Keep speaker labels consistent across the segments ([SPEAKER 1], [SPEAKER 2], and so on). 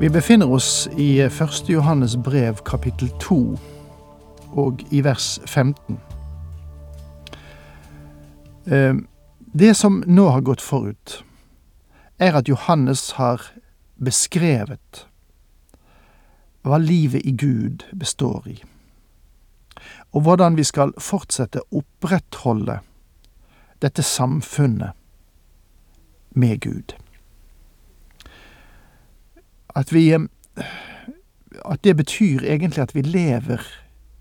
[SPEAKER 1] Vi befinner oss i 1. Johannes brev kapittel 2 og i vers 15. Eh, det som nå har gått forut, er at Johannes har beskrevet hva livet i Gud består i, og hvordan vi skal fortsette å opprettholde dette samfunnet med Gud at vi At det betyr egentlig at vi lever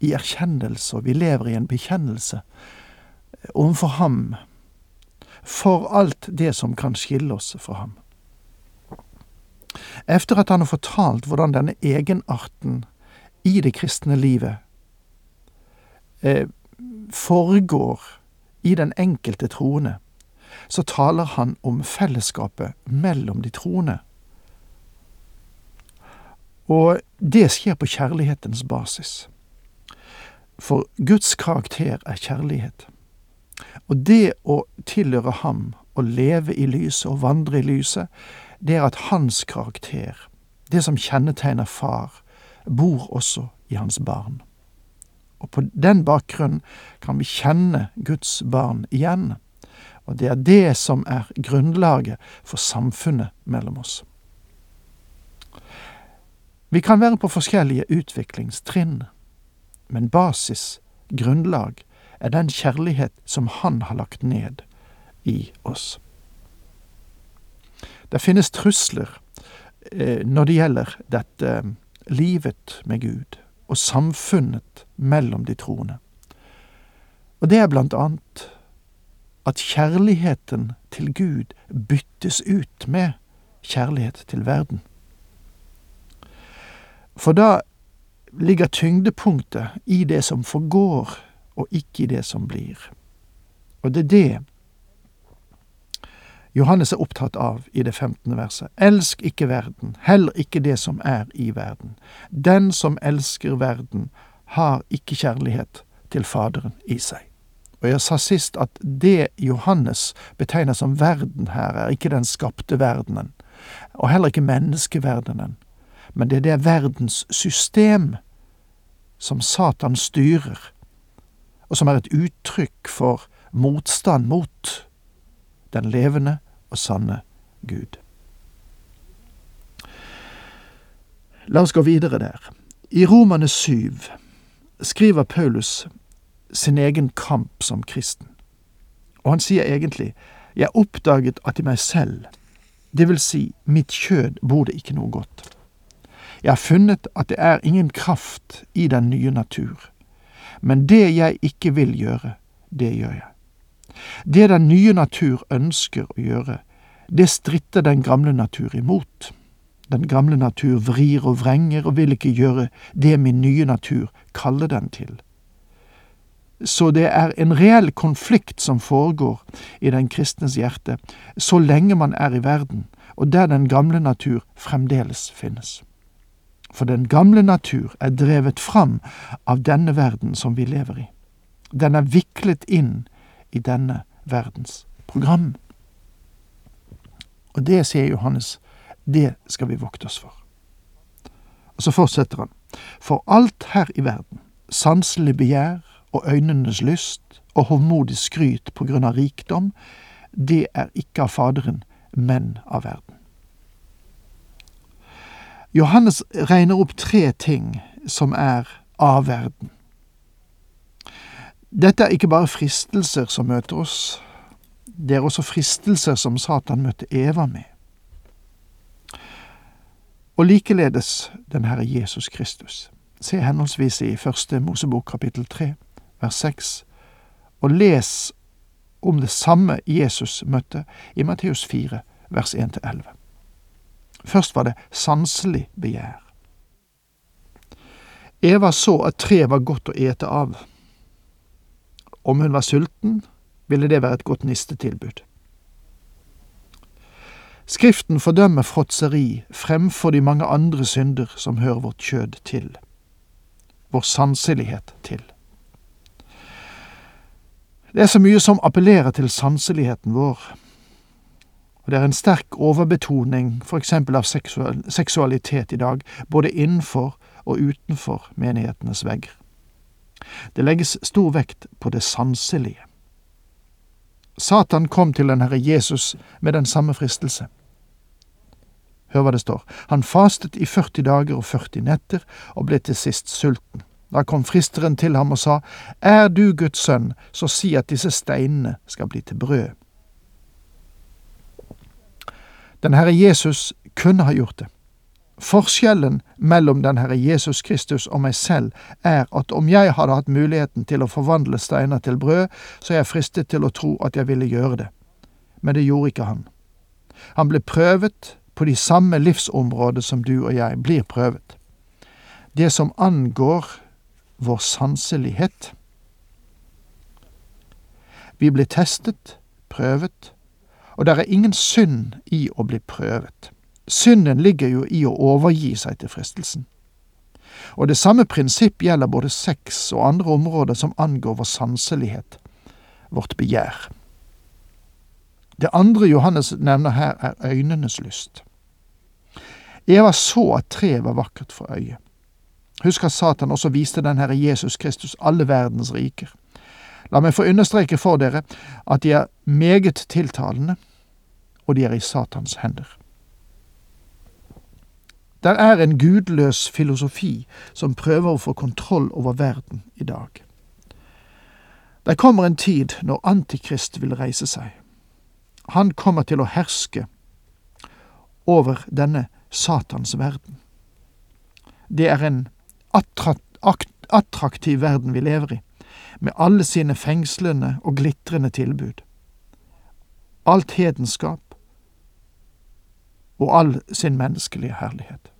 [SPEAKER 1] i erkjennelse, og vi lever i en bekjennelse overfor ham, for alt det som kan skille oss fra ham. Efter at han har fortalt hvordan denne egenarten i det kristne livet eh, foregår i den enkelte troende, så taler han om fellesskapet mellom de troende og det skjer på kjærlighetens basis. For Guds karakter er kjærlighet. Og det å tilhøre ham, å leve i lyset og vandre i lyset, det er at hans karakter, det som kjennetegner far, bor også i hans barn. Og på den bakgrunn kan vi kjenne Guds barn igjen, og det er det som er grunnlaget for samfunnet mellom oss. Vi kan være på forskjellige utviklingstrinn, men basis, grunnlag, er den kjærlighet som Han har lagt ned i oss. Det finnes trusler eh, når det gjelder dette eh, livet med Gud og samfunnet mellom de troende. Og det er blant annet at kjærligheten til Gud byttes ut med kjærlighet til verden. For da ligger tyngdepunktet i det som forgår, og ikke i det som blir. Og det er det Johannes er opptatt av i det femtende verset. Elsk ikke verden, heller ikke det som er i verden. Den som elsker verden, har ikke kjærlighet til Faderen i seg. Og jeg sa sist at det Johannes betegner som verden her, er ikke den skapte verdenen, og heller ikke menneskeverdenen, men det er det verdens system som Satan styrer, og som er et uttrykk for motstand mot den levende og sanne Gud. La oss gå videre der. I Romane 7 skriver Paulus sin egen kamp som kristen, og han sier egentlig jeg oppdaget at i meg selv, det vil si mitt kjød, bor det ikke noe godt. Jeg har funnet at det er ingen kraft i den nye natur. Men det jeg ikke vil gjøre, det gjør jeg. Det den nye natur ønsker å gjøre, det stritter den gamle natur imot. Den gamle natur vrir og vrenger og vil ikke gjøre det min nye natur kaller den til. Så det er en reell konflikt som foregår i den kristnes hjerte, så lenge man er i verden, og der den gamle natur fremdeles finnes. For den gamle natur er drevet fram av denne verden som vi lever i. Den er viklet inn i denne verdens program. Og det, sier Johannes, det skal vi vokte oss for. Og så fortsetter han. For alt her i verden, sanselig begjær og øynenes lyst og hovmodig skryt på grunn av rikdom, det er ikke av Faderen, men av verden. Johannes regner opp tre ting som er av verden. Dette er ikke bare fristelser som møter oss, det er også fristelser som Satan møtte Eva med. Og likeledes den Herre Jesus Kristus. Se henholdsvis i første Mosebok kapittel tre, vers seks, og les om det samme Jesus møtte i Matteus fire, vers 1 til 11. Først var det sanselig begjær. Eva så at treet var godt å ete av. Om hun var sulten, ville det være et godt nistetilbud. Skriften fordømmer fråtseri fremfor de mange andre synder som hører vårt kjød til, vår sanselighet til. Det er så mye som appellerer til sanseligheten vår, og det er en sterk overbetoning eksempel av seksualitet i dag, både innenfor og utenfor menighetenes vegger. Det legges stor vekt på det sanselige. Satan kom til den Herre Jesus med den samme fristelse. Hør hva det står. Han fastet i 40 dager og 40 netter og ble til sist sulten. Da kom fristeren til ham og sa, Er du Guds sønn, så si at disse steinene skal bli til brød. Den Herre Jesus kunne ha gjort det. Forskjellen mellom den Herre Jesus Kristus og meg selv er at om jeg hadde hatt muligheten til å forvandle steiner til brød, så er jeg fristet til å tro at jeg ville gjøre det. Men det gjorde ikke han. Han ble prøvet på de samme livsområder som du og jeg blir prøvet. Det som angår vår sanselighet. Vi blir testet, prøvet, og det er ingen synd i å bli prøvet. Synden ligger jo i å overgi seg til fristelsen. Og det samme prinsipp gjelder både sex og andre områder som angår vår sanselighet, vårt begjær. Det andre Johannes nevner her, er øynenes lyst. Eva så at treet var vakkert for øyet. Husk at Satan også viste den Herre Jesus Kristus alle verdens riker. La meg få understreke for dere at de er meget tiltalende, og de er i Satans hender. Der er en gudløs filosofi som prøver å få kontroll over verden i dag. Det kommer en tid når Antikrist vil reise seg. Han kommer til å herske over denne Satans verden. Det er en attraktiv verden vi lever i, med alle sine fengslende og glitrende tilbud. Alt hedenskap og all sin menneskelige herlighet.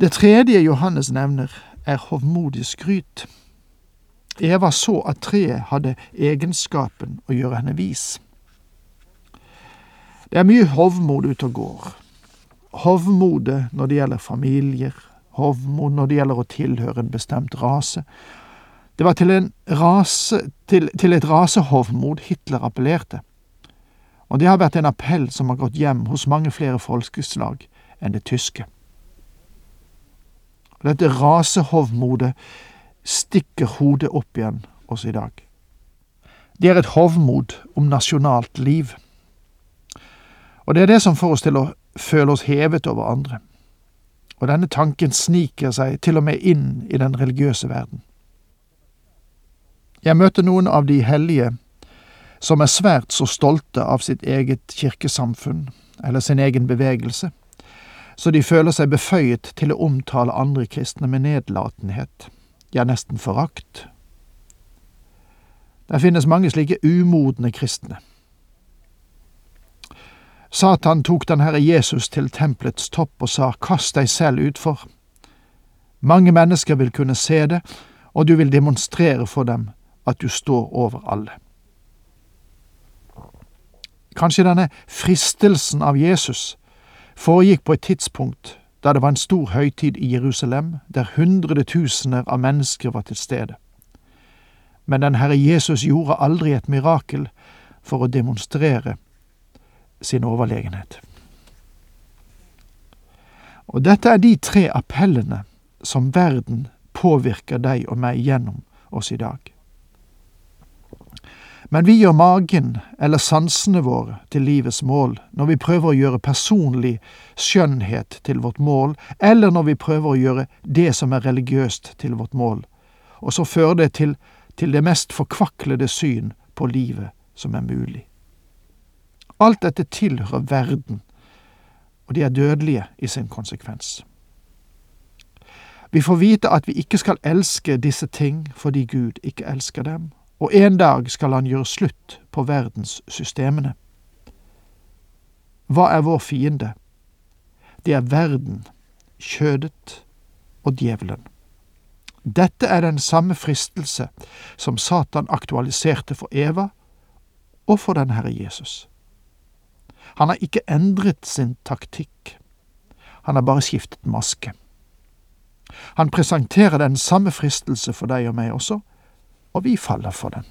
[SPEAKER 1] Det tredje Johannes nevner, er hovmodig skryt. Eva så at treet hadde egenskapen å gjøre henne vis. Det er mye hovmod ute og går. Hovmodet når det gjelder familier, hovmod når det gjelder å tilhøre en bestemt rase. Det var til, rase, til, til et rasehovmod Hitler appellerte, og det har vært en appell som har gått hjem hos mange flere folkeslag enn det tyske. Dette rasehovmodet stikker hodet opp igjen oss i dag. Det er et hovmod om nasjonalt liv. Og det er det som får oss til å føle oss hevet over andre. Og denne tanken sniker seg til og med inn i den religiøse verden. Jeg møter noen av de hellige som er svært så stolte av sitt eget kirkesamfunn eller sin egen bevegelse, så de føler seg beføyet til å omtale andre kristne med nedlatenhet, ja, nesten forakt. Det finnes mange slike umodne kristne Satan tok den Herre Jesus til tempelets topp og sa, Kast deg selv utfor. Mange mennesker vil kunne se det, og du vil demonstrere for dem at du står over alle. Kanskje denne fristelsen av Jesus foregikk på et tidspunkt da det var en stor høytid i Jerusalem, der hundretusener av mennesker var til stede. Men den Herre Jesus gjorde aldri et mirakel for å demonstrere sin overlegenhet. Og dette er de tre appellene som verden påvirker deg og meg gjennom oss i dag. Men vi gjør magen eller sansene våre til livets mål når vi prøver å gjøre personlig skjønnhet til vårt mål, eller når vi prøver å gjøre det som er religiøst til vårt mål, og så fører det til, til det mest forkvaklede syn på livet som er mulig. Alt dette tilhører verden, og de er dødelige i sin konsekvens. Vi får vite at vi ikke skal elske disse ting fordi Gud ikke elsker dem, og en dag skal han gjøre slutt på verdenssystemene. Hva er vår fiende? Det er verden, kjødet og djevelen. Dette er den samme fristelse som Satan aktualiserte for Eva og for den Herre Jesus. Han har ikke endret sin taktikk, han har bare skiftet maske. Han presenterer den samme fristelse for deg og meg også, og vi faller for den.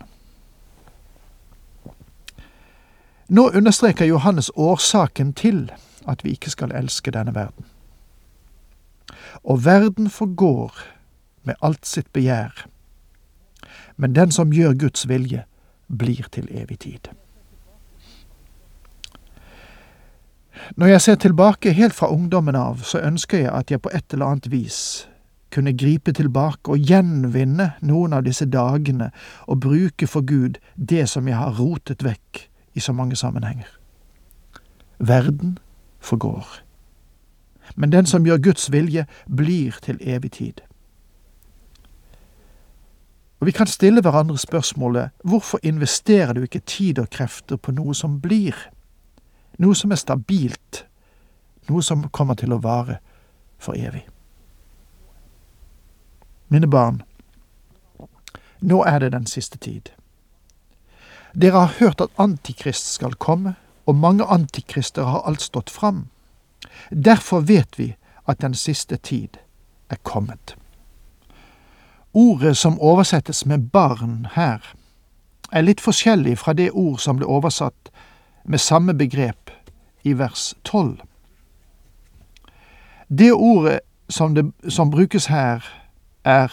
[SPEAKER 1] Nå understreker Johannes årsaken til at vi ikke skal elske denne verden. Og verden forgår med alt sitt begjær, men den som gjør Guds vilje, blir til evig tid. Når jeg ser tilbake helt fra ungdommen av, så ønsker jeg at jeg på et eller annet vis kunne gripe tilbake og gjenvinne noen av disse dagene og bruke for Gud det som jeg har rotet vekk i så mange sammenhenger. Verden forgår, men den som gjør Guds vilje, blir til evig tid. Og Vi kan stille hverandre spørsmålet hvorfor investerer du ikke tid og krefter på noe som blir, noe som er stabilt, noe som kommer til å vare for evig? Mine barn, nå er det den siste tid. Dere har hørt at Antikrist skal komme, og mange antikrister har alt stått fram. Derfor vet vi at den siste tid er kommet. Ordet som oversettes med barn her, er litt forskjellig fra det ord som ble oversatt med samme begrep i vers tolv. Det ordet som, det, som brukes her, er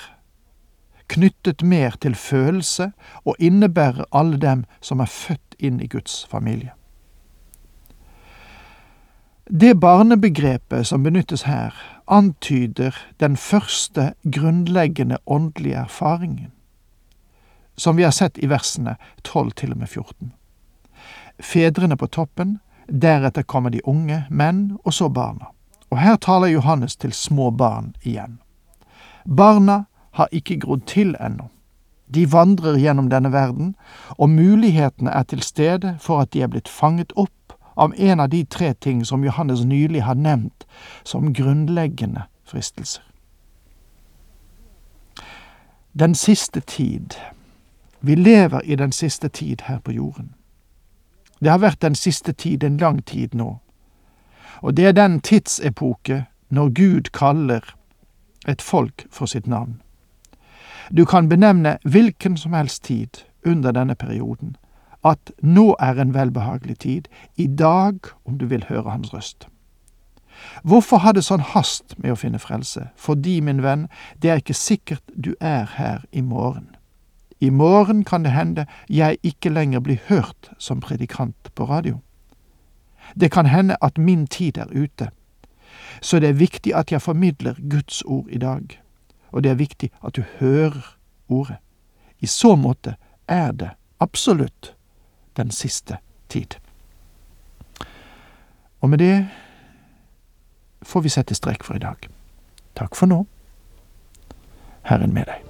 [SPEAKER 1] knyttet mer til følelse og innebærer alle dem som er født inn i Guds familie. Det barnebegrepet som benyttes her, antyder den første grunnleggende åndelige erfaringen, som vi har sett i versene 12 til og med 14. Fedrene på toppen, deretter kommer de unge, menn, og så barna. Og her taler Johannes til små barn igjen. Barna har ikke grodd til ennå. De vandrer gjennom denne verden, og mulighetene er til stede for at de er blitt fanget opp av en av de tre ting som Johannes nylig har nevnt som grunnleggende fristelser. Den siste tid. Vi lever i den siste tid her på jorden. Det har vært den siste tid en lang tid nå, og det er den tidsepoke når Gud kaller et folk for sitt navn. Du kan benevne hvilken som helst tid under denne perioden at nå er en velbehagelig tid, i dag om du vil høre hans røst. Hvorfor ha det sånn hast med å finne frelse? Fordi, min venn, det er ikke sikkert du er her i morgen. I morgen kan det hende jeg ikke lenger blir hørt som predikant på radio. Det kan hende at min tid er ute. Så det er viktig at jeg formidler Guds ord i dag, og det er viktig at du hører ordet. I så måte er det absolutt den siste tid. Og med det får vi sette strek for i dag. Takk for nå. Herren med deg.